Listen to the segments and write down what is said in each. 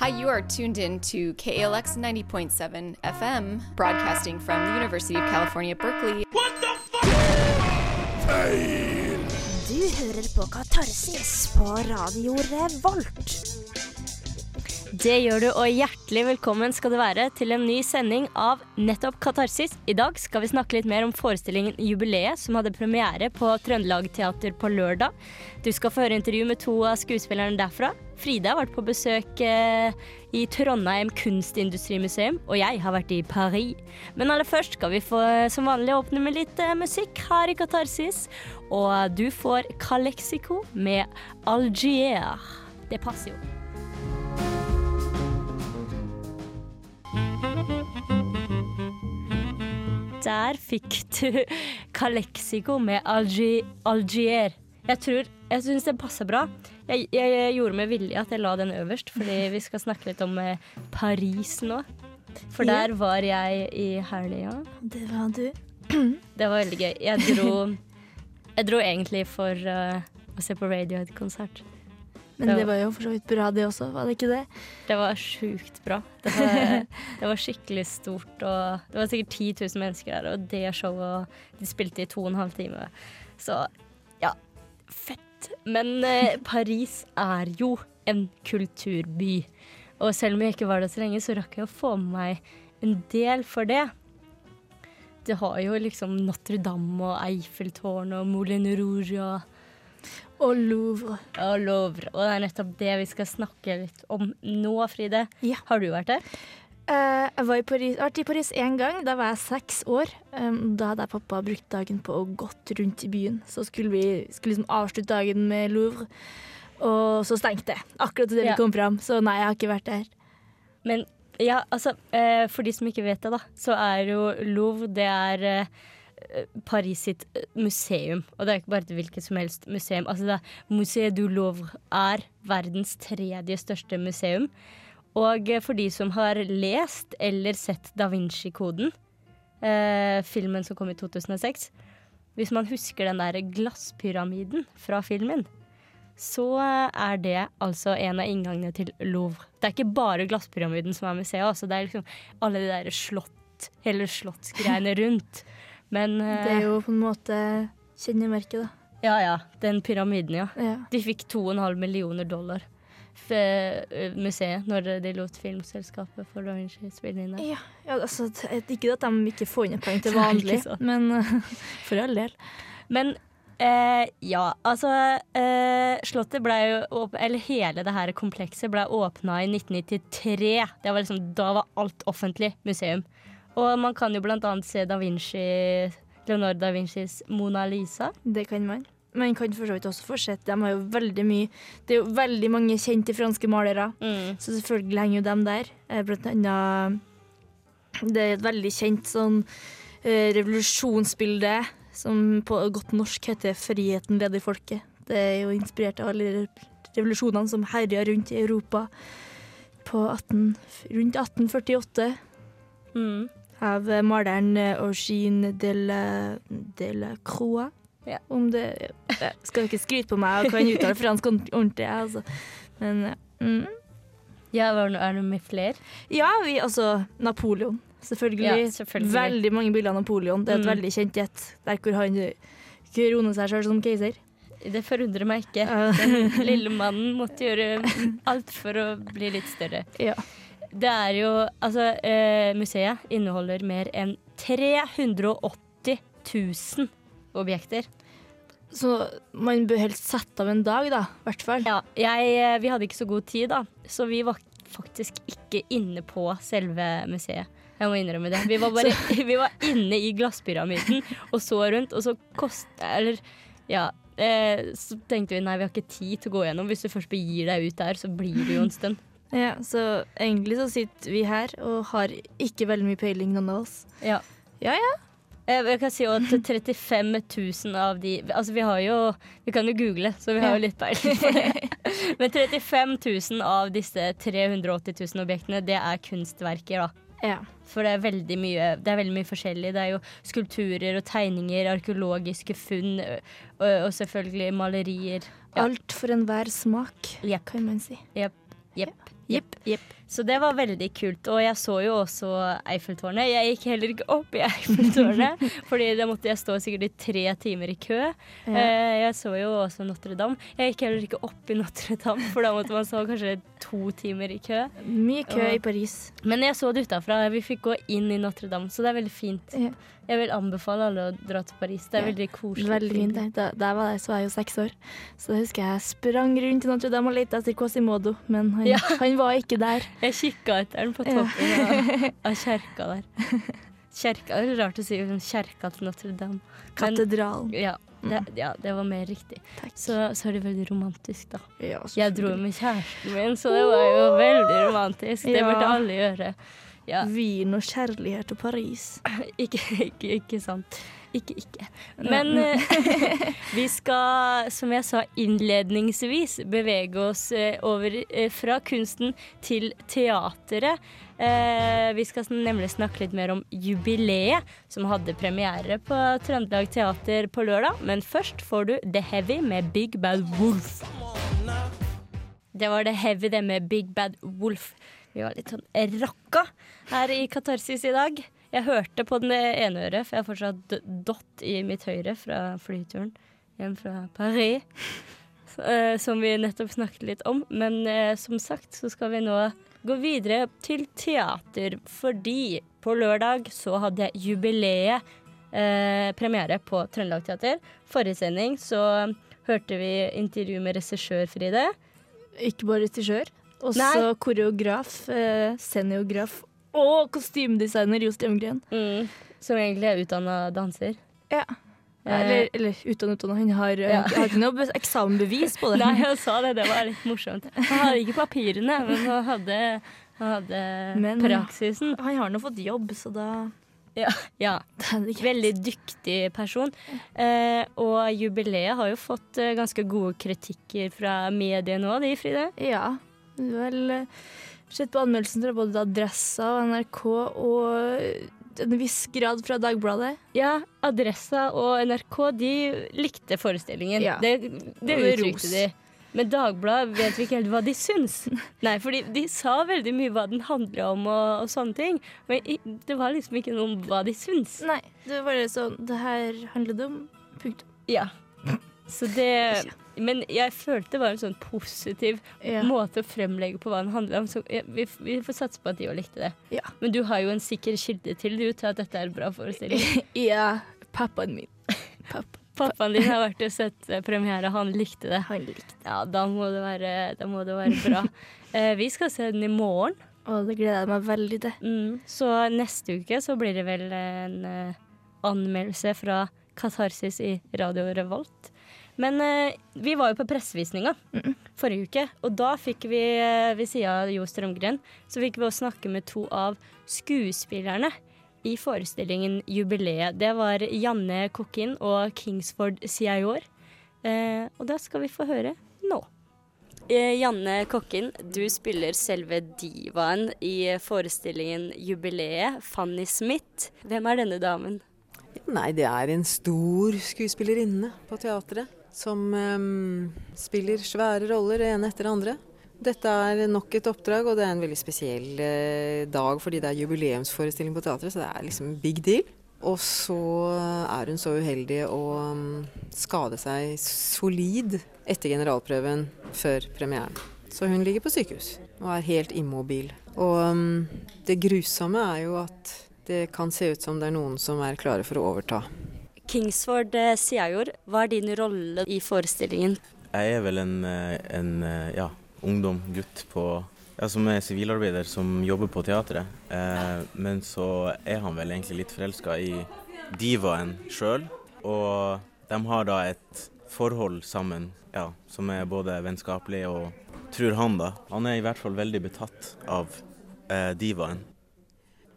Hi, you are tuned in to KALX 90.7 FM, broadcasting from the University of California, Berkeley. Du hører på Katarsis på Radio Revolt. Det gjør du, og hjertelig velkommen skal du være til en ny sending av nettopp Katarsis. I dag skal vi snakke litt mer om forestillingen Jubileet, som hadde premiere på Trøndelag Teater på lørdag. Du skal få høre intervju med to av skuespillerne derfra. Frida har vært på besøk eh, i Trondheim kunstindustrimuseum, og jeg har vært i Paris. Men aller først skal vi få som vanlig åpne med litt eh, musikk her i Katarsis. Og du får Calexico med Algier. Det passer jo. Der fikk du Calexico med Algier. Jeg tror, jeg syns det passer bra. Jeg, jeg, jeg gjorde med vilje at jeg la den øverst, fordi vi skal snakke litt om eh, Paris nå. For Ja. der var jeg i helga. Det var du. Det var veldig gøy. Jeg dro, jeg dro egentlig for uh, å se på Radiohead-konsert. Men Ja. det var jo for så vidt bra, det også, var det ikke det? Det var sjukt bra. Det var, det var skikkelig stort. Og det var sikkert 10 000 mennesker der, og det showet de spilte i to og en halv time. Så fett. Men eh, Paris er jo en kulturby. Og selv om jeg ikke var der så lenge, så rakk jeg å få med meg en del for det. Det har jo liksom Notre-Dame og Eiffeltårn og Moulin Rouge og Og Louvre. og Louvre. Og det er nettopp det vi skal snakke litt om nå, Fride. Ja. Har du vært der? Eh, jeg var i Paris, jeg har vært i Paris én gang. Da var jeg seks år. Da hadde jeg pappa brukt dagen på å gått rundt i byen. Så skulle vi skulle liksom avslutte dagen med Louvre, og så stengte det. Akkurat idet Ja. vi kom fram. Så nei, jeg har ikke vært der. Men ja, altså, eh, for de som ikke vet det, da, så er jo Louvre det er eh, Paris sitt museum. Og det er ikke bare et hvilket som helst museum. Altså, det er Musée du Louvre er verdens tredje største museum. Og for de som har lest eller sett Da Vinci-koden, eh, filmen som kom i 2006 Hvis man husker den der glasspyramiden fra filmen, så er det altså en av inngangene til Louvre. Det er ikke bare glasspyramiden som er museet, altså det er liksom alle de der slott, hele slottsgreiene rundt. Men eh, Det er jo på en måte kjennemerket, da. Ja ja, den pyramiden, ja. Ja. De fikk 2,5 millioner dollar, museet, når de lot filmselskapet for Da Vinci spille inn der. Ja, ja altså, t- ikke at de ikke får inn poeng til vanlig, men for all del. Men eh, ja, altså eh, Slottet ble jo Eller hele det her komplekset ble åpna i 1993. Det var liksom, da var alt offentlig museum. Og man kan jo blant annet se da Vinci Leonardo da Vincis Mona Lisa. Det kan man. Man kan for så vidt også fortsette. De har jo veldig mye Det er jo veldig mange kjente franske malere, så selvfølgelig henger jo dem der. Eh, Blant annet Det er et veldig kjent sånn eh, revolusjonsbilde som på godt norsk heter 'Friheten leder folket'. Det er jo inspirert av alle revolusjonene som herja rundt i Europa på 18, rundt 1848 Mm. av eh, maleren Eugene de la, de la Croix. Ja. Om det ja. skal ikke skryte på meg og kan uttale fransk ordent- ordentlig, jeg, altså. Men ja. mm. Ja, er det, noe med flere? Ja, vi, altså Napoleon. Selvfølgelig. Ja, selvfølgelig. Veldig mange bilder av Napoleon. Det er et Mm. veldig kjent jet der hvor han kroner seg selv som keiser. Det forundrer meg ikke. Den lille mannen måtte gjøre alt for å bli litt større. ja. Det er jo Altså, eh, museet inneholder mer enn 380 000 objekter. Så man bør helst sette av en dag, da. I hvert fall. Ja, jeg, eh, vi hadde ikke så god tid, da, så vi var faktisk ikke inne på selve museet. Jeg må innrømme det. Vi var bare vi var inne i glasspyramiden og så rundt, og så kost... Eller, ja. Eh, så tenkte vi nei, vi har ikke tid til å gå gjennom. Hvis du først begir deg ut der, så blir du jo en stund. Ja, så egentlig så sitter vi her og har ikke veldig mye peiling, noen av oss. Ja. Ja, ja. Eh, Jeg kan si at 35 000 av de Altså vi har jo Vi kan jo google, så vi har jo litt peiling. Men 35 000 av disse 380 000 objektene, det er kunstverker, da. ja. For det er veldig mye, det er veldig mye forskjellig. Det er jo skulpturer og tegninger, arkeologiske funn og, og selvfølgelig malerier. Ja. Alt for enhver smak, yep. kan man si. Jepp. Jepp. Jepp. Så det var veldig kult. Og jeg så jo også Eiffeltårnet. Jeg gikk heller ikke opp i Eiffeltårnet, fordi da måtte jeg stå sikkert i tre timer i kø. Ja. jeg så jo også Notre-Dame. Jeg gikk heller ikke opp i Notre-Dame, for da måtte man stå kanskje to timer i kø. Mye kø i Paris. Men jeg så det utafra. Vi fikk gå inn i Notre-Dame, så det er veldig fint. Ja. Jeg vil anbefale alle å dra til Paris. Det er Ja. veldig koselig. Veldig fint. det. Da, der var jeg, så var jeg jo seks år. Så da husker jeg jeg sprang rundt i Notre-Dame og lette etter Quasimodo, men han, Ja. han var ikke der. Jeg kikka etter den på toppen av, av kjerka der. Kjerka, det er rart å si kjerka til Notre-Dame. Katedral Katedralen. ja det, ja, det var mer riktig. Takk. Så, så er det veldig romantisk, da. Ja, Jeg dro med kjæresten min, så det var jo veldig romantisk. Det burde alle gjøre. Ja, Vin og kjærlighet og Paris. ikke, ikke, ikke sant. Ikke, ikke. Men eh, vi skal, som jeg sa innledningsvis, bevege oss eh, over eh, fra kunsten til teateret. Vi skal nemlig snakke litt mer om jubileet, som hadde premiere på Trøndelag Teater på lørdag. Men først får du The Heavy med Big Bad Wolf. Det var The Heavy, det med Big Bad Wolf. Vi var litt sånn rakka her i Katarsis i dag. Jeg hørte på den ene øret, for jeg har fortsatt dott i mitt høyre fra flyturen hjem fra Paris. Eh, som vi nettopp snakket litt om. Men eh, som sagt så skal vi nå gå videre til teater, fordi på lørdag så hadde jeg jubileet eh, premiere på Trøndelag Teater. Forrige sending så hørte vi intervju med regissør Fride. Ikke bare regissør, også Nei. koreograf, eh, scenograf og kostymedesigner Jo Strømgren. Mm, som egentlig er utdanna danser. Ja. Eller, eller uten utdannet. Han har, Eh. Ja. har ikke noe eksamenbevis på det. Nei, hun sa det. Det var litt morsomt. Han hadde ikke papirene, men han hadde, han hadde Men- praksisen. Han har nå fått jobb, så da Ja, ja. Veldig dyktig person. Eh, og jubileet har jo fått eh, ganske gode kritikker fra mediene nå, de, Fride. Ja. Vel eh, sett på anmeldelsen fra både Adressa og NRK og en viss grad fra Dagbladet. Ja, Adressa og NRK de likte forestillingen. Ja. Det, det uttrykte de. Men Dagbladet vet vi ikke helt hva de syns. Nei, fordi de sa veldig mye hva den handler om og, og sånne ting. Men det var liksom ikke noe om hva de syns. Nei, det var bare sånn Det her handler det om punktum. Ja. Så det Men jeg følte det var en sånn positiv Ja. måte å fremlegge på hva den handler om. Så vi, vi får satse på at de òg likte det. Ja. Men du har jo en sikker kilde til du til at dette er en bra forestilling. ja. Pappaen min. Pappa. Pappaen din har vært og sett eh, premiere, han likte det. Han likte Ja, da må det være, må det være bra. Eh, vi skal se den i morgen, Og det gleder jeg meg veldig til. mm, så neste uke så blir det vel en eh, anmeldelse fra Katarsis i Radio Revolt. Men eh, vi var jo på pressevisninga forrige uke, og da fikk vi, eh, ved sida av Jo Strømgren, så fikk vi også snakke med to av skuespillerne i forestillingen Jubileet. Det var Janne Kokkin og Kingsford Siayor. Eh, og det skal vi få høre nå. Eh, Janne Kokkin, du spiller selve divaen i forestillingen Jubileet, Fanny Smith. Hvem er denne damen? Nei, det er en stor skuespillerinne på teatret som um, spiller svære roller, ene etter andre. Dette er nok et oppdrag, og det er en veldig spesiell uh, dag fordi det er jubileumsforestilling på teatret, så det er liksom big deal. Og så er hun så uheldig å mm, skade seg solid etter generalprøven før premieren. Så hun ligger på sykehus og er helt immobil. Og mm, det grusomme er jo at det kan se ut som det er noen som er klare for å overta. Kingsford Siajord, Siayor, hva er din rolle i forestillingen? Jeg er vel en, eh, en eh, ja, ungdom, gutt på, ja, som er sivilarbeider som jobber på teatret. Eh, men så er han vel egentlig litt forelska i divaen sjøl. Og de har da et forhold sammen ja, som er både vennskapelig og tror han, da. Han er i hvert fall veldig betatt av eh, divaen.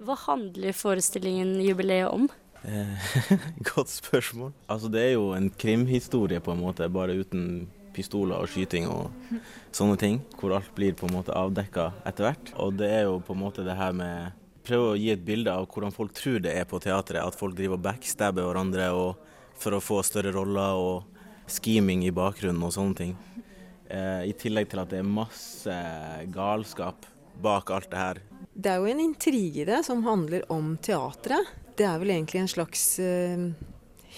Hva handler forestillingen Jubileet om? Eh, Godt spørsmål. Altså Det er jo en krimhistorie, på en måte, bare uten pistoler og skyting og sånne ting. Hvor alt blir på en måte avdekka etter hvert. Og det er jo på en måte det her med Prøve å gi et bilde av hvordan folk tror det er på teatret. At folk driver og backstabber hverandre og for å få større roller og scheming i bakgrunnen og sånne ting. Eh, I tillegg til at det er masse galskap bak alt det her. Det er jo en intrige i det som handler om teatret. Det er vel egentlig en slags eh,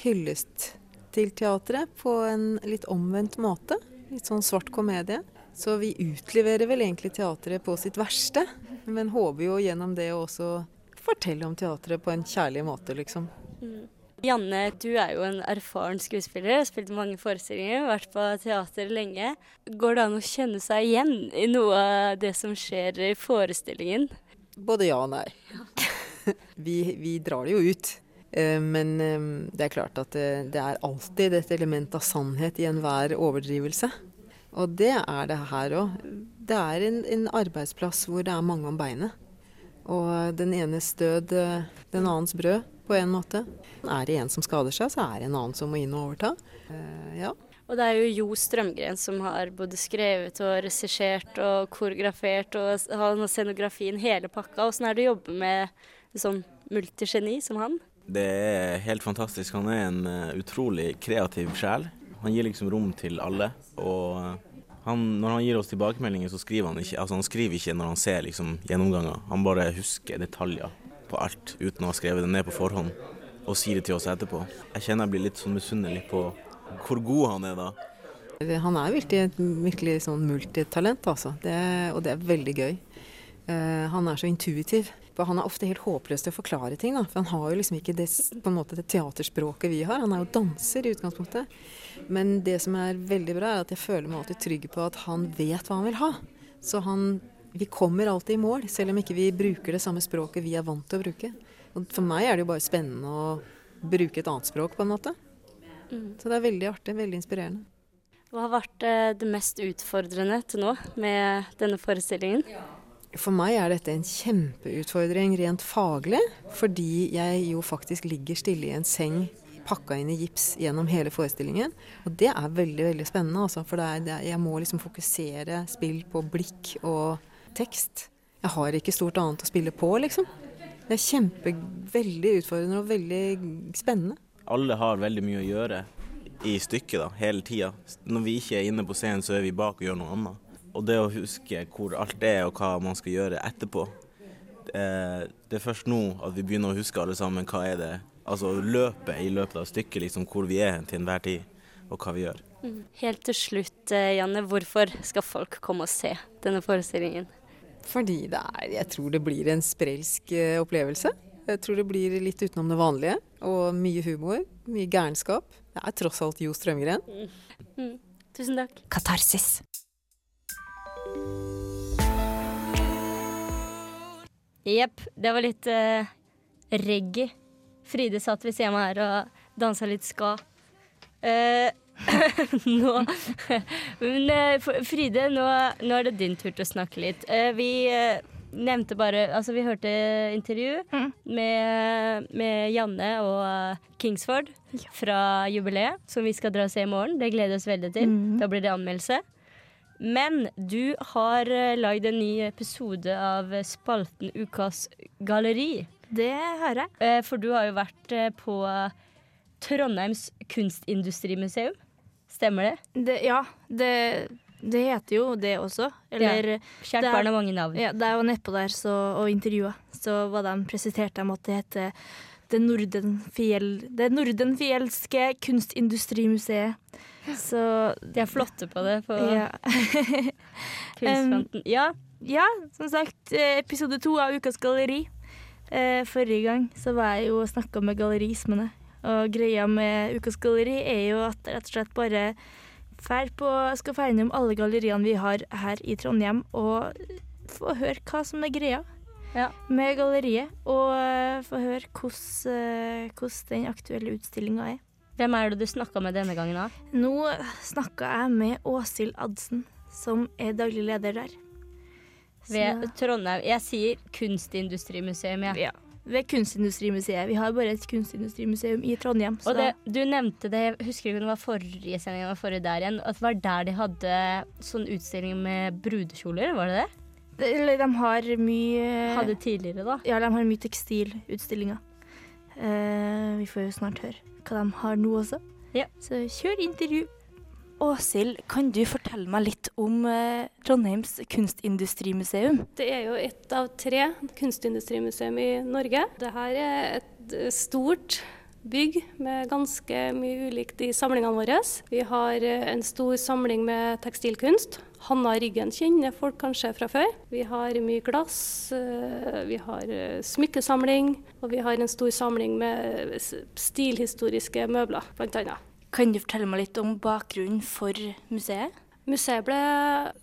hyllest til teatret på en litt omvendt måte. Litt sånn svart komedie. Så vi utleverer vel egentlig teatret på sitt verste, men håper jo gjennom det å også fortelle om teatret på en kjærlig måte, liksom. Janne, du er jo en erfaren skuespiller, har spilt mange forestillinger, vært på teater lenge. Går det an å kjenne seg igjen i noe av det som skjer i forestillingen? Både ja og nei. vi, vi drar det jo ut. Eh, Men eh, det er klart at det, er alltid et element av sannhet i enhver overdrivelse. Og det er det her òg. Det er en, en arbeidsplass hvor det er mange om beinet. Og den enes død, eh, den annens brød, på en måte. Er det en som skader seg, så er det en annen som må inn og overta. Ja. Og det er jo Jo Strømgren som har både skrevet og regissert og koreografert og har scenografien, hele pakka. Åssen er det å jobbe med sånn multigeni som han? Det er helt fantastisk. Han er en eh, utrolig kreativ sjel. Han gir liksom rom til alle. Og eh, han, når han gir oss tilbakemeldinger, så skriver han ikke Altså han skriver ikke når han ser liksom gjennomganger. Han bare husker detaljer på alt uten å ha skrevet det ned på forhånd og sier det til oss etterpå. Jeg kjenner jeg blir litt sånn misunnelig på hvor god han er da. Han er virkelig et virkelig sånn multitalent, altså. Det, og det er veldig gøy. Uh, han er så intuitiv. For han er ofte helt håpløs til å forklare ting. Da. For han har jo liksom ikke det, på en måte, det teaterspråket vi har. Han er jo danser i utgangspunktet. Men det som er veldig bra, er at jeg føler meg alltid trygg på at han vet hva han vil ha. Så han Vi kommer alltid i mål, selv om ikke vi bruker det samme språket vi er vant til å bruke. Og for meg er det jo bare spennende å bruke et annet språk, på en måte. Så det er veldig artig, veldig inspirerende. Hva har vært eh, det mest utfordrende til nå med denne forestillingen? For meg er dette en kjempeutfordring rent faglig, fordi jeg jo faktisk ligger stille i en seng pakka inn i gips gjennom hele forestillingen. Og det er veldig veldig spennende, altså, for det er, jeg må liksom fokusere spill på blikk og tekst. Jeg har ikke stort annet å spille på, liksom. Det er kjempe, veldig utfordrende og veldig spennende. Alle har veldig mye å gjøre i stykket da, hele tida. Når vi ikke er inne på scenen, så er vi bak og gjør noe annet. Og det å huske hvor alt er og hva man skal gjøre etterpå. eh, Det er først nå at vi begynner å huske alle sammen hva er det Altså løpet i løpet av stykket, liksom hvor vi er til enhver tid, og hva vi gjør. Helt til slutt, eh, Janne, hvorfor skal folk komme og se denne forestillingen? Fordi det er Jeg tror det blir en sprelsk eh, opplevelse. Jeg tror det blir litt utenom det vanlige. Og mye humor. Mye gærenskap. Det er tross alt Jo Strømgren. Tusen takk. Katarsis. Jepp, det var litt eh, reggae. Fride satt ved siden av meg her og dansa litt ska. Eh, nå Men eh, Fride, nå, nå er det din tur til å snakke litt. Eh, vi eh, nevnte bare Altså, vi hørte intervju med, med Janne og eh, Kingsford fra jubileet, som vi skal dra og se i morgen. Det gleder vi oss veldig til. Da blir det anmeldelse. Men du har uh, lagd en ny episode av spalten Ukas galleri. Det har jeg. Eh, for du har jo vært eh, på Trondheims kunstindustrimuseum. Stemmer det? Det, ja, det, det heter jo det også. Eller Kjært Det er- barn har mange navn. ja, det er jo nedpå der så, og intervjua, så var de, presenterte de at det heter det, Nordenfjell, det Nordenfjelske kunstindustrimuseet. Så De er flotte på det på ja. kunstfronten. Ja, ja, som sagt, eh, episode to av Ukas galleri. Uh, forrige gang så var jeg jo og snakka med gallerismene. Og greia med Ukas galleri er jo at det rett og slett bare på, skal feire innom alle galleriene vi har her i Trondheim, og få høre hva som er greia Ja. med galleriet. Og eh, få høre hvordan eh, den aktuelle utstillinga er. Hvem er det du snakka med denne gangen? da? Nå snakka jeg med Åshild Adsen, som er daglig leder der. Ved Trondheim. Jeg sier kunstindustrimuseum, jeg. Ja. Ved Kunstindustrimuseet. Vi har bare et kunstindustrimuseum i Trondheim. Så Og det, du nevnte det, jeg husker ikke om det var forrige sending eller forrige der igjen, at det var der de hadde sånn utstilling med brudekjoler, var det det? Eller de har mye Hadde tidligere, da. Ja, de har mye tekstilutstillinger. Uh, vi får jo snart høre hva de har nå også. Ja. Så kjør intervju. Åshild, kan du fortelle meg litt om eh, Trondheims kunstindustrimuseum? Det er jo ett av tre kunstindustrimuseum i Norge. Dette er et stort bygg med ganske mye ulikt i samlingene våre. Vi har eh, en stor samling med tekstilkunst. Hanna Ryggen kjenner folk kanskje fra før. Vi har mye glass, eh, vi har eh, smykkesamling, og vi har en stor samling med stilhistoriske møbler, bl.a. Kan du fortelle meg litt om bakgrunnen for museet? Museet ble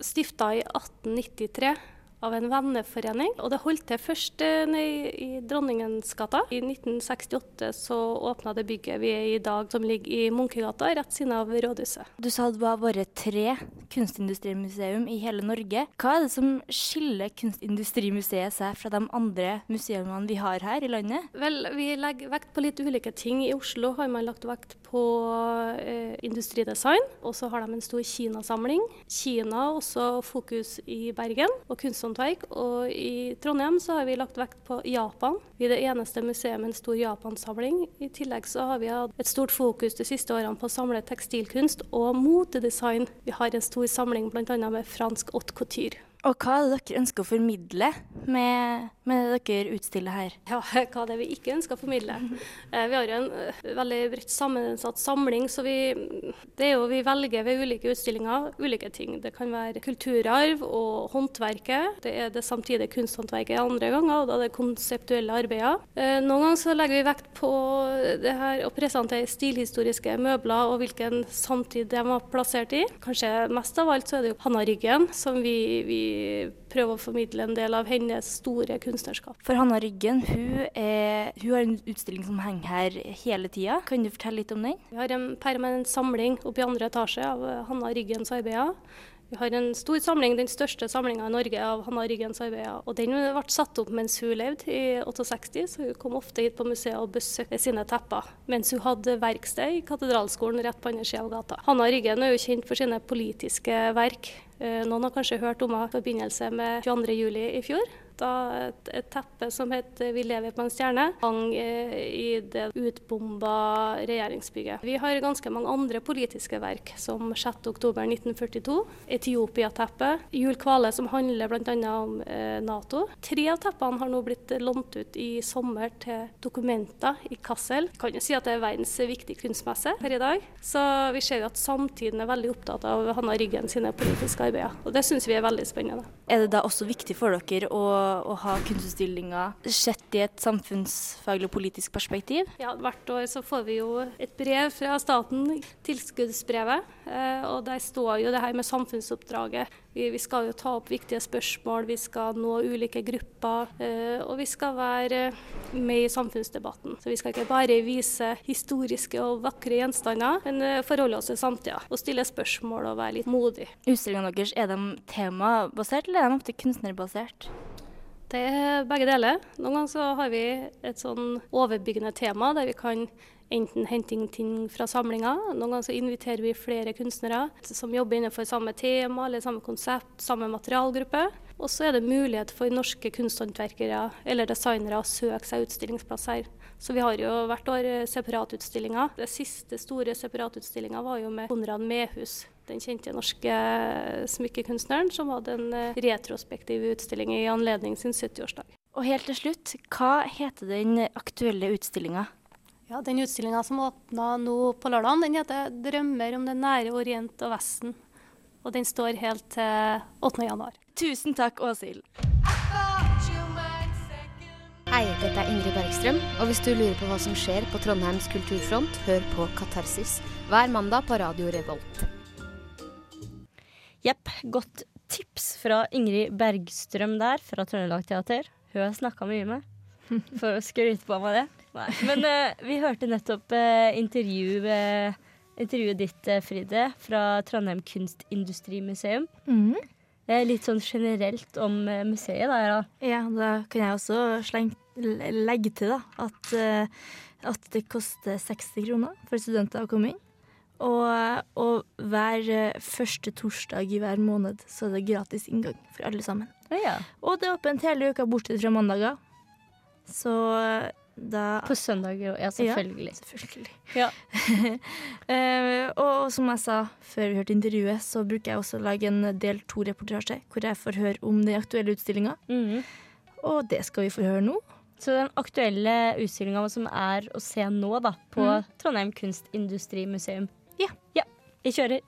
stifta i 1893 av en venneforening. Og det holdt til først eh, i Dronningens gata. I 1968 så åpna det bygget vi er i dag, som ligger i Munkegata, rett siden av rådhuset. Du sa det var bare tre kunstindustrimuseum i hele Norge. Hva er det som skiller Kunstindustrimuseet seg fra de andre museene vi har her i landet? Vel, vi legger vekt på litt ulike ting. I Oslo har man lagt vekt på eh, industridesign, og så har de en stor Kina-samling. Kina også fokus i Bergen, og kunsthåndverk kunsthåndverk. Og i Trondheim så har vi lagt vekt på Japan. Vi er det eneste museet med en stor Japansamling. I tillegg så har vi hatt et stort fokus de siste årene på å samle tekstilkunst og motedesign. Vi har en stor samling bl.a. med fransk haute couture. Og hva er det dere ønsker å formidle med, med det dere utstiller her? Ja, hva er det vi ikke ønsker å formidle. Eh, vi har en eh, veldig bredt sammensatt samling, så vi, det er jo, vi velger ved ulike utstillinger ulike ting. Det kan være kulturarv og håndverket. Det er det samtidige kunsthåndverket andre ganger, og da er det konseptuelle arbeider. Eh, noen ganger så legger vi vekt på det her å presentere stilhistoriske møbler og hvilken samtid de var plassert i. Kanskje mest av alt så er det jo Hanna Ryggen, som vi, vi prøve å formidle en del av hennes store kunstnerskap. For Hanna Ryggen hun, er, hun har en utstilling som henger her hele tida. Kan du fortelle litt om den? Vi har en permanent samling oppe i andre etasje av Hanna Ryggens arbeider. Vi har en stor samling, den største samlinga i Norge av Hanna Ryggens arbeider. Og den ble satt opp mens hun levde, i 68, så hun kom ofte hit på museet og besøkte sine tepper. Mens hun hadde verksted i Katedralskolen rett på andre sida av gata. Hanna Ryggen er jo kjent for sine politiske verk. Eh, noen har kanskje hørt om henne i forbindelse med 22.07. i fjor da et, et, teppe som het 'Vi lever på en stjerne', hang eh, i det utbomba regjeringsbygget. Vi har ganske mange andre politiske verk, som 6.10.1942, Etiopia-teppet, Jul Kvale, som handler bl.a. om eh, Nato. Tre av teppene har nå blitt lånt ut i sommer til dokumenter i Kassel. Jeg kan jo si at det er verdens viktigste kunstmesse her i dag. Så vi ser at samtiden er veldig opptatt av Hanna Ryggen sine politiske arbeider. Og det syns vi er veldig spennende. Er det da også viktig for dere å å ha kunstutstillinger sett i et samfunnsfaglig og politisk perspektiv? Ja, hvert år så får vi jo et brev fra staten, tilskuddsbrevet. Eh, og der står jo det her med samfunnsoppdraget. Vi, vi skal jo ta opp viktige spørsmål, vi skal nå ulike grupper. Eh, og vi skal være med i samfunnsdebatten. Så vi skal ikke bare vise historiske og vakre gjenstander, men eh, forholde oss til samtida. Og stille spørsmål og være litt modig. Utstillingene deres, er de temabasert, eller er de ofte kunstnerbasert? Det er begge deler. Noen ganger så har vi et sånn overbyggende tema der vi kan enten hente inn ting fra samlinga. Noen ganger så inviterer vi flere kunstnere som jobber innenfor samme tema eller samme konsept, samme materialgruppe. Og så er det mulighet for norske kunsthåndverkere eller designere å søke seg utstillingsplass her. Så vi har jo hvert år separatutstillinger. Det siste store separatutstillinga var jo med Konrad Mehus den kjente norske smykkekunstneren, som hadde en eh, retrospektiv utstilling i anledning sin 70-årsdag. Og helt til slutt, hva heter den aktuelle utstillinga? Ja, Den utstillinga som åpna nå på lørdag, den heter 'Drømmer om det nære Orient og Vesten'. Og den står helt til 8. januar. Tusen takk, Åshild. Hei, dette er Ingrid Bergstrøm, og hvis du lurer på hva som skjer på Trondheims kulturfront, hør på Katarsis hver mandag på Radio Revolt. Jepp. Godt tips fra Ingrid Bergstrøm der, fra Trøndelag Teater. Hun har snakka mye med, for å skryte på meg det. Nei. Men uh, vi hørte nettopp uh, intervju, uh, intervjuet ditt, Fride, fra Trondheim kunstindustrimuseum. Mm. Litt sånn generelt om museet, da. Ja. da kan jeg også slenge, legge til da, at, at det koster 60 kroner for studenter å komme inn. Og, og, hver eh, første torsdag i hver måned så er det gratis inngang for alle sammen. Ja. Og det er åpent hele uka bortsett fra mandager. Så Da, På søndager òg. Ja, selvfølgelig. selvfølgelig. Ja. uh, og som jeg sa før vi hørte intervjuet, så bruker jeg også å lage en del to-reportasje, hvor jeg får høre om den aktuelle utstillinga. Mm. Og det skal vi få høre nå. Så den aktuelle utstillinga som er å se nå, da, på Mm. Trondheim Kunstindustrimuseum. Ja. ja. Vi kjører.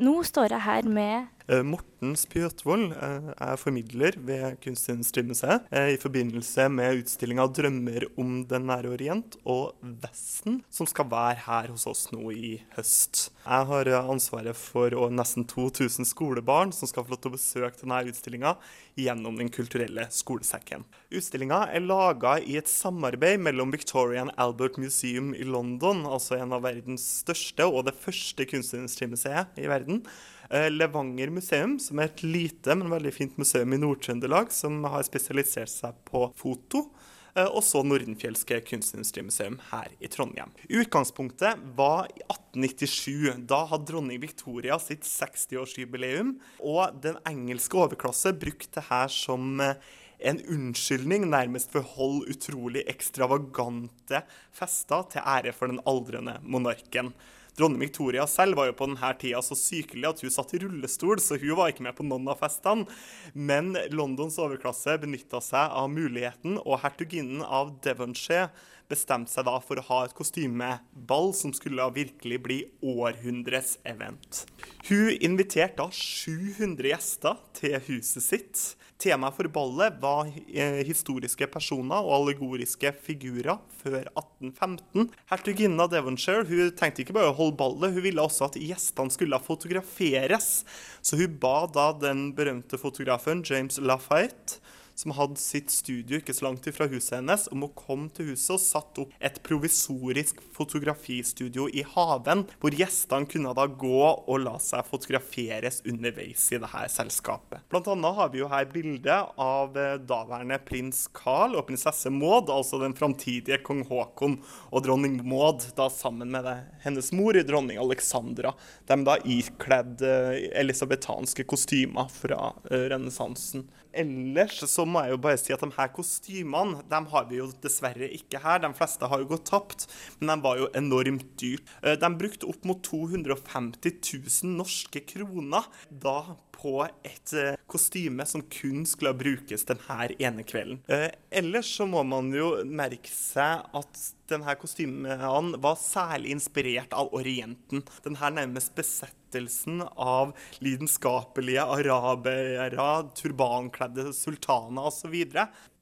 Nå står jeg her med Morten Spjøtvold eh, er formidler ved Kunstindustrimuseet eh, i forbindelse med utstillinga 'Drømmer om den nære orient' og 'Vesten', som skal være her hos oss nå i høst. Jeg har eh, ansvaret for nesten 2000 skolebarn som skal få lov til å besøke denne utstillinga gjennom Den kulturelle skolesekken. Utstillinga er laga i et samarbeid mellom Victoria and Albert Museum i London, altså en av verdens største og det første kunstindustrimuseet i verden. Eh, Levanger museum, som er et lite, men veldig fint museum i Nord-Trøndelag, som har spesialisert seg på foto. eh, Og så Nordenfjelske kunstindustrimuseum her i Trondheim. Utgangspunktet var i 1897. Da hadde dronning Victoria sitt 60-årsjubileum. Og den engelske overklasse brukte det her som eh, en unnskyldning nærmest for å holde utrolig ekstravagante fester til ære for den aldrende monarken. Dronning Victoria selv var jo på denne tida så sykelig at hun satt i rullestol, så hun var ikke med på noen av festene. Men Londons overklasse benytta seg av muligheten, og hertuginnen av Devonshire bestemte seg da for å ha et kostymeball som skulle virkelig bli århundres event. Hun inviterte da 700 gjester til huset sitt. Temaet for ballet var eh, historiske personer og allegoriske figurer før 1815. Hertuginnen av Devonshire hun tenkte ikke bare å holde ballet, hun ville også at gjestene skulle fotograferes. Så hun ba da den berømte fotografen James Lafayette som hadde sitt studio ikke så langt ifra huset hennes, om å komme til huset og satt opp et provisorisk fotografistudio i haven, hvor gjestene kunne da gå og la seg fotograferes underveis i dette selskapet. Blant annet har vi jo her bilde av eh, daværende prins Carl og prinsesse Maud, altså den framtidige kong Haakon og dronning Maud, da sammen med det, hennes mor, dronning Alexandra. De da ikledd elisabethanske elisabetanske kostymer fra eh, renessansen. Ellers så må jeg jo bare si at de her kostymene de har vi jo dessverre ikke her. De fleste har jo gått tapt, men de var jo enormt dyrt. Eh, De brukte opp mot 250 000 norske kroner da på et eh, kostyme som kun skulle brukes denne ene kvelden. Eh, ellers så må man jo merke seg at denne kostymen var særlig inspirert av Orienten. Denne nærmest besettelsen av lidenskapelige arabere, turbankledde sultaner osv.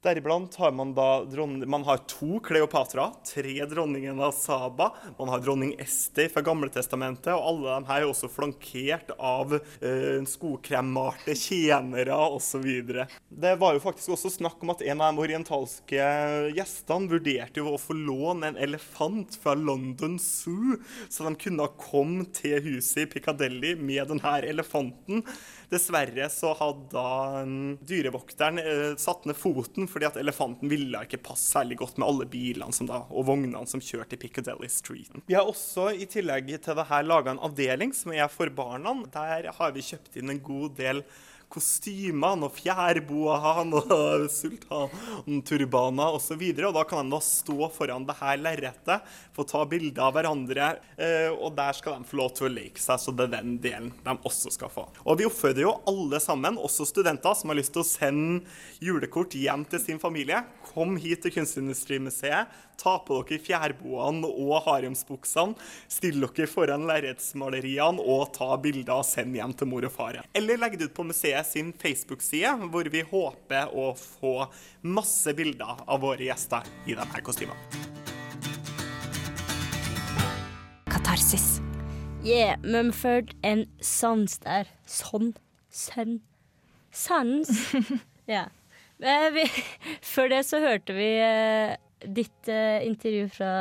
Deriblant har man da man har to Kleopatra, tre dronningen av Saba, man har dronning Esti fra Gamletestamentet, og alle de her er også flankert av eh, skokremmarte tjenere osv. Det var jo faktisk også snakk om at en av de orientalske gjestene vurderte jo å få låne en elefant fra London Zoo, så de kunne ha kommet til huset i Piccadilly med denne elefanten. Dessverre så hadde dyrevokteren eh, satt ned foten fordi at elefanten ville ikke passe særlig godt med alle bilene som da, og vognene som kjørte i Piccadilly Street. Vi har også i tillegg til det her laga en avdeling som er for barna. Der har vi kjøpt inn en god del kostymene og fjærboaene og sultanturbaner osv. Og, og da kan de da stå foran det her lerretet, få ta bilder av hverandre, eh, og der skal de få lov til å leke seg. Så det er den delen de også skal få. Og vi oppfordrer jo alle sammen, også studenter som har lyst til å sende julekort hjem til sin familie. Kom hit til Kunstindustrimuseet. Ta på dere fjærboene og haremsbuksene. Still dere foran lerretsmaleriene og ta bilder og send hjem til mor og far. Eller legg det ut på museet sin Facebook-side, hvor vi håper å få masse bilder av våre gjester i denne kostymene. Katarsis. Yeah, Mumford and Sons der. Sånn. Sønn. Sans. ja. Eh, vi, før det så hørte vi eh, ditt eh, intervju fra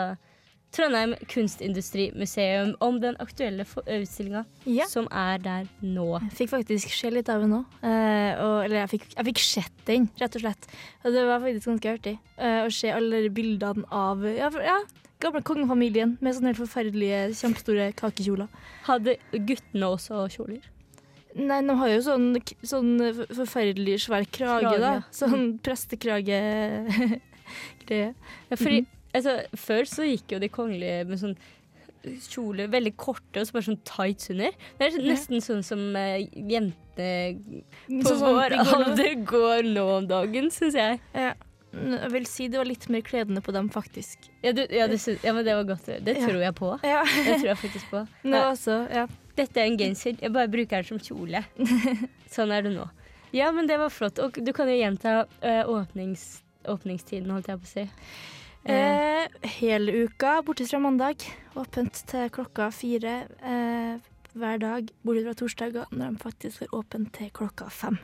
Trondheim Kunstindustrimuseum om den aktuelle utstillinga Ja. som er der nå. Jeg fikk faktisk se litt av henne nå. Eh, og, eller jeg fikk, jeg fikk sett den, rett og slett. Og det var faktisk ganske artig eh, å se alle bildene av ja, ja, gamle kongefamilien med sånne helt forferdelige, kjempestore kakekjoler. Hadde guttene også kjoler? Nei, de har jo sånn, sånn forferdelig svær krage, Krage. da. Sånn prestekrage-greie. Ja, fordi altså, Før så gikk jo de kongelige med sånn kjole, veldig korte og så bare sånn tights under. Det er nesten sånn som uh, jenter på Sånn vår alder går nå om dagen, syns jeg. Ja. Jeg vil si det var litt mer kledende på dem, faktisk. Ja, du, ja, det, syns- ja men det var godt. Det tror jeg på. Ja. Det tror jeg faktisk på. Nå også, ja. Dette er en genser. Jeg bare bruker den som kjole. Sånn er det nå. Ja, men det var flott. Og du kan jo gjenta uh, åpnings, åpningstiden, holdt jeg på å si. Eh, Eh, hele uka, bortsett fra mandag. Åpent til klokka fire eh, hver dag, bortsett fra torsdager, når de faktisk har åpent til klokka fem.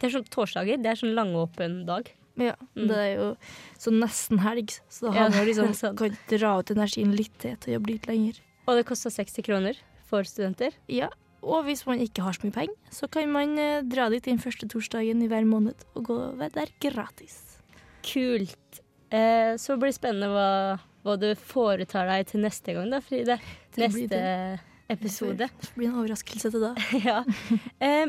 det er sånn torsdager. Det er sånn langåpen dag. Ja, Mm. Det er jo sånn nesten helg, så da Ja, har man jo liksom, sånn. kan dra ut energien litt til til å jobbe litt lenger. Og det koster 60 kroner for studenter. Ja, og hvis man ikke har så mye penger, så kan man eh, dra dit den første torsdagen i hver måned og gå der gratis. Kult. Eh, så blir det spennende hva, hva du foretar deg til neste gang, da, Fride. Til Neste episode. Det blir en overraskelse til da. ja. Eh,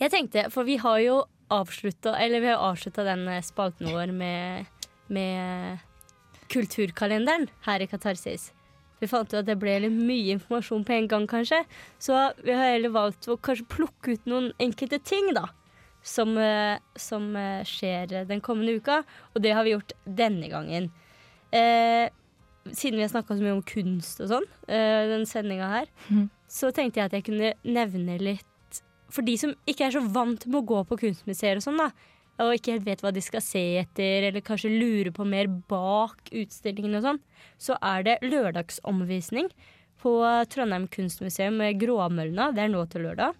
jeg tenkte, for vi har jo avslutta Eller vi har avslutta den eh, spalten vår med, med kulturkalenderen her i Katarsis. Vi fant jo at det ble litt mye informasjon på en gang, kanskje. Så vi har heller valgt å kanskje plukke ut noen enkelte ting, da. Som, eh, som eh, skjer den kommende uka. Og det har vi gjort denne gangen. Eh, siden vi har snakka så mye om kunst og sånn, eh, den sendinga her, Mhm. så tenkte jeg at jeg kunne nevne litt For de som ikke er så vant med å gå på kunstmuseer og sånn, da, og ikke helt vet hva de skal se etter, eller kanskje lurer på mer bak utstillingen og sånn, så er det lørdagsomvisning på Trondheim kunstmuseum med Gråmølna. Det er nå til lørdag.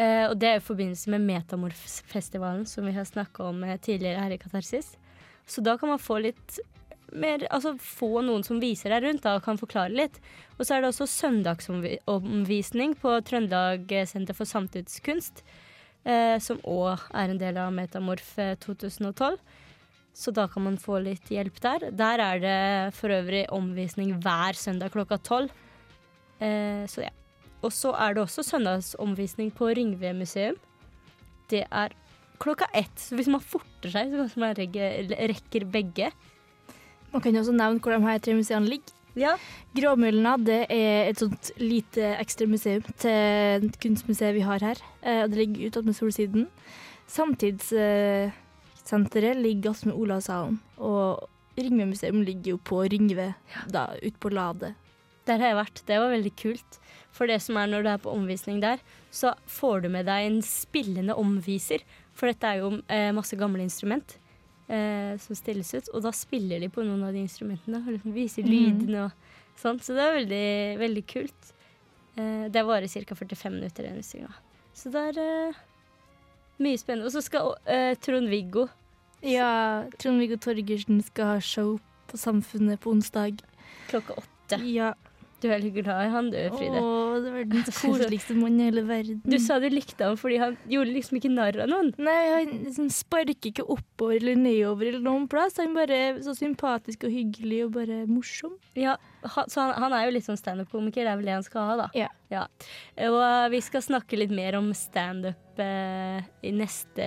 Eh, og det er i forbindelse med Metamorfestivalen, som vi har snakka om eh, tidligere her i Katarsis. Så da kan man få litt mer Altså få noen som viser deg rundt da, og kan forklare litt. Og så er det også søndagsomvisning på Trøndelag Senter for samtidskunst. Eh, som òg er en del av Metamorf eh, 2012. Så da kan man få litt hjelp der. Der er det for øvrig omvisning hver søndag klokka tolv. Eh, så ja. Og så er det også søndagsomvisning på Ringve museum. Det er klokka ett. Så hvis man forter seg, så kanskje man rekker, begge. Man kan jo også nevne hvor de her tre museene ligger. Ja. Gråmølna det er et sånt lite ekstra museum til kunstmuseet vi har her. Eh, det ligger med Solsiden. Samtidssenteret ligger attmed Olavshallen. Og Ringve museum ligger jo på Ringve, da ute på Lade. Der har jeg vært. Det var veldig kult. For det som er når du er på omvisning der, så får du med deg en spillende omviser. For dette er jo eh, masse gamle instrument eh, som stilles ut. Og da spiller de på noen av de instrumentene og liksom viser mm. lydene og sånn. Så det er veldig, veldig kult. Eh, det varer ca. 45 minutter, den utstillinga. Så det er eh, mye spennende. Og så skal eh, Trond-Viggo Ja, Trond-Viggo Torgersen skal ha show på Samfunnet på onsdag. klokka åtte. Ja. Du er litt glad i han du, Fride. Å, det var den koseligste mannen i hele verden. Du sa du likte ham fordi han gjorde liksom ikke narr av noen. Nei, han liksom sparker ikke oppover eller nedover eller noen plass. Han bare er så sympatisk og hyggelig og bare morsom. Ja, han, så han, han er jo litt sånn standup-komiker, det er vel det han skal ha, da. Ja. Og eh, vi skal snakke litt mer om standup eh, i neste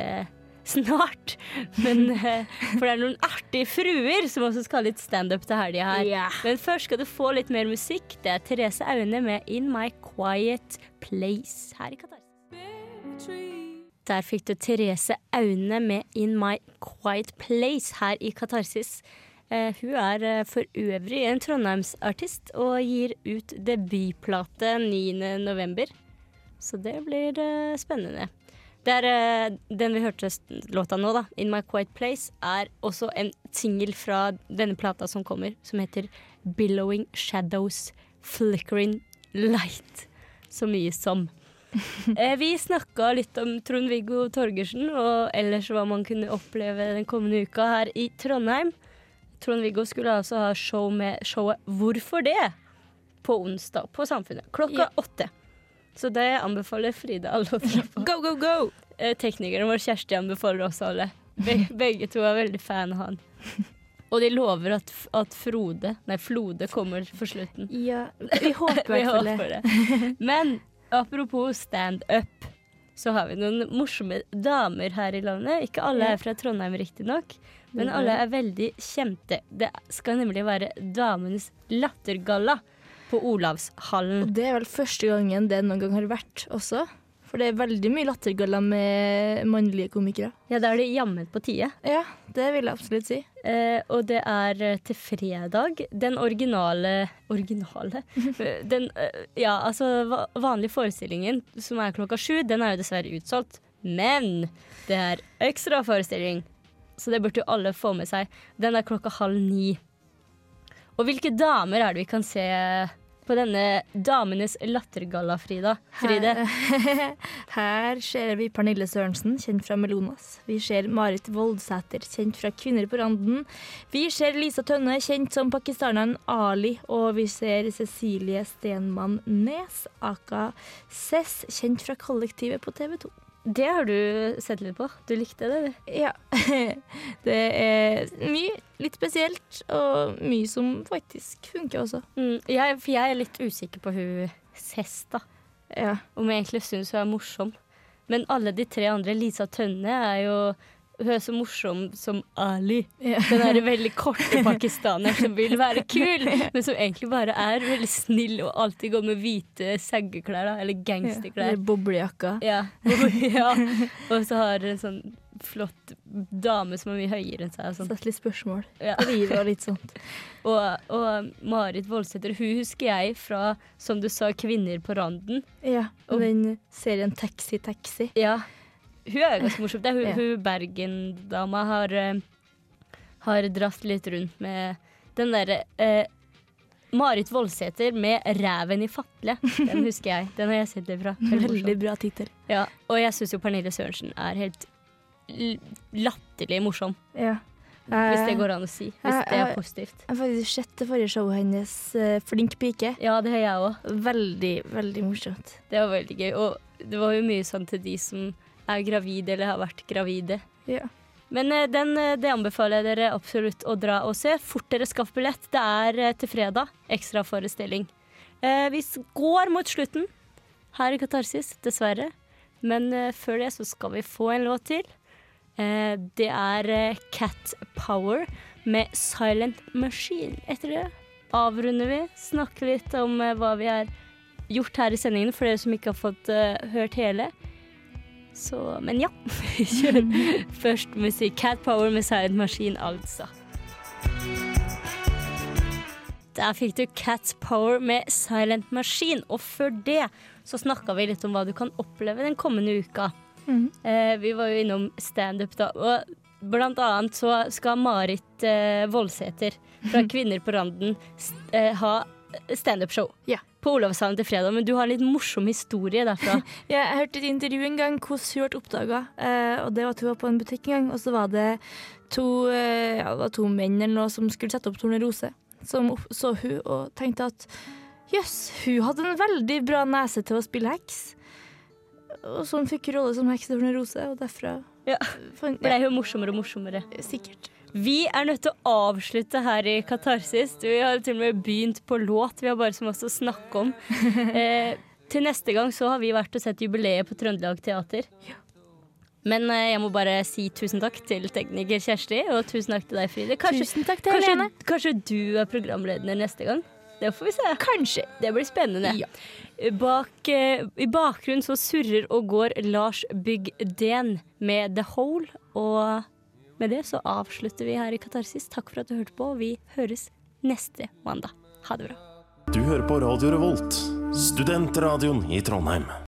snart. Men eh, For det er noen artige fruer som også skal ha litt standup til helga her. Yeah. Men først skal du få litt mer musikk. Det er Therese Aune med 'In My Quiet Place' her i Qatar. Der fikk du Therese Aune med 'In My Quiet Place' her i Katarsis. Eh, hun er eh, for øvrig en trondheimsartist og gir ut debutplate 9.11. Så det blir spennende. Det er, eh, den vi hørte låta nå, da, 'In My Quiet Place', er også en singel fra denne plata som kommer, som heter 'Billowing Shadows Flickering Light'. Så mye som. Eh, vi snakka litt om Trond-Viggo Torgersen og ellers hva man kunne oppleve den kommende uka her i Trondheim. Trond-Viggo skulle altså ha show med showet 'Hvorfor det?' på onsdag på Samfunnet klokka Ja. Så det anbefaler Frida alle å dra på. Go, go, go! Eh, Teknikeren vår Kjersti anbefaler også alle. Be begge to er veldig fan av han. Og de lover at, at Frode, nei Flode kommer for slutten. Ja, vi håper i Vi hvert fall det. Men apropos standup. så har vi noen morsomme damer her i landet. Ikke alle er fra Trondheim, riktignok, men alle er veldig kjente. Det skal nemlig være Damenes lattergalla på Olavshallen. Og det er vel første gangen det noen gang har vært også. For det er veldig mye lattergaller med mannlige komikere. Ja, da er det jammen på tide. Ja, det vil jeg absolutt si. Eh, og det er eh, til fredag. Den originale Originale? Den, eh, ja, altså vanlige forestillingen, som er klokka sju, den er jo dessverre utsolgt. Men det er ekstraforestilling, så det burde jo alle få med seg. Den er klokka halv ni. Og hvilke damer er det vi kan se på denne Damenes lattergalla, Frida? Fride? Her, her ser vi Pernille Sørensen, kjent fra Melonas. Vi ser Marit Voldsæter, kjent fra Kvinner på randen. Vi ser Lisa Tønne, kjent som pakistaneren Ali. Og vi ser Cecilie Stenmann Nes, aka Cess, kjent fra Kollektivet på TV 2. Det har du sett litt på. Du likte det, du? Ja. Det er mye litt spesielt, og mye som faktisk funker også. Mm, jeg, for jeg er litt usikker på hun Cess, da. Ja. Om jeg egentlig syns hun er morsom. Men alle de tre andre, Lisa Tønne, er jo Hun er så morsom som Ali. Ja. Den er veldig korte pakistaner som vil være kul, men som egentlig bare er veldig snill og alltid går med hvite seggeklær, da. Eller gangsterklær. Eller boblejakka. Ja. ja. Og så har hun en sånn flott dame som er mye høyere enn seg. Sånn. Sett litt spørsmål Ja. livet og litt sånt. og, og Marit Voldsæter, hun husker jeg fra, som du sa, Kvinner på randen. Ja, Og- og den serien Taxi Taxi. Ja. Hun er ganske morsom. Det er hun, Ja. hun Bergen-dama har, eh, har dratt litt rundt med den derre eh, Marit Voldsæter med 'Ræven i fatle'. Den husker jeg. Den har jeg sett det fra. Veldig bra tittel. Ja, og jeg syns jo Pernille Sørensen er helt latterlig morsom. Ja. Hvis det går an å si. Hvis jeg- det er positivt. Jeg har faktisk sett det forrige showet hennes, eh, 'Flink pike'. Ja, det har jeg òg. Veldig, veldig morsomt. Det var veldig gøy. Og det var jo mye sånn til de som er gravide eller har vært gravide. Ja. Men eh, den, eh, det anbefaler jeg dere absolutt å dra og se. Fort dere skaff billett. Det er eh, til fredag. Ekstraforestilling. Eh, vi går mot slutten her i Katarsis, dessverre. Men før det så skal vi få en låt til. Eh, det er Cat Power med Silent Machine. Etter det avrunder vi. Snakker litt om hva vi har gjort her i sendingen, for dere som ikke har fått eh, hørt hele. Så, men ja. Først musikk. Cat Power med Silent Machine, altså. Der fikk du Cat Power med Silent Machine. Og før det så snakka vi litt om hva du kan oppleve den kommende uka. Mm. Eh, vi var jo innom standup da. Og blant annet så skal Marit eh, Voldsæter fra Kvinner på randen eh, ha standup-show Ja. på Olavshallen til fredag. Men du har en litt morsom historie derfra. Ja, jeg hørte et intervju en gang hvordan hun ble oppdaga. Eh, og det var at hun var på en butikk en gang, og så var det to, eh, ja, det var to menn eller noe som skulle sette opp Tornerose. Som så hun og tenkte at jøss, hun hadde en veldig bra nese til å spille heks. Og så hun rolle som heks i Tornerose, og derfra Ja. Blei Ble jo morsommere og morsommere. Sikkert. Vi er nødt til å avslutte her i Katarsis. Vi har til og med begynt på låt. Vi har bare så masse å snakke om. Eh, til neste gang så har vi vært og sett jubileet på Trøndelag Teater. Men eh, jeg må bare si tusen takk til tekniker Kjersti, og tusen takk til deg, Fride. Kanskje, Tusen takk til kanskje, Helene. kanskje du er programleder neste gang? Det får vi se. Kanskje. Det blir spennende. Ja. Bak, eh, I bakgrunnen så surrer og går Lars Bygden med The Hole. Og med det så avslutter vi her i Katarsis. Takk for at du hørte på, vi høres neste mandag. Ha det bra. Du hører på Radio Revolt, studentradioen i Trondheim.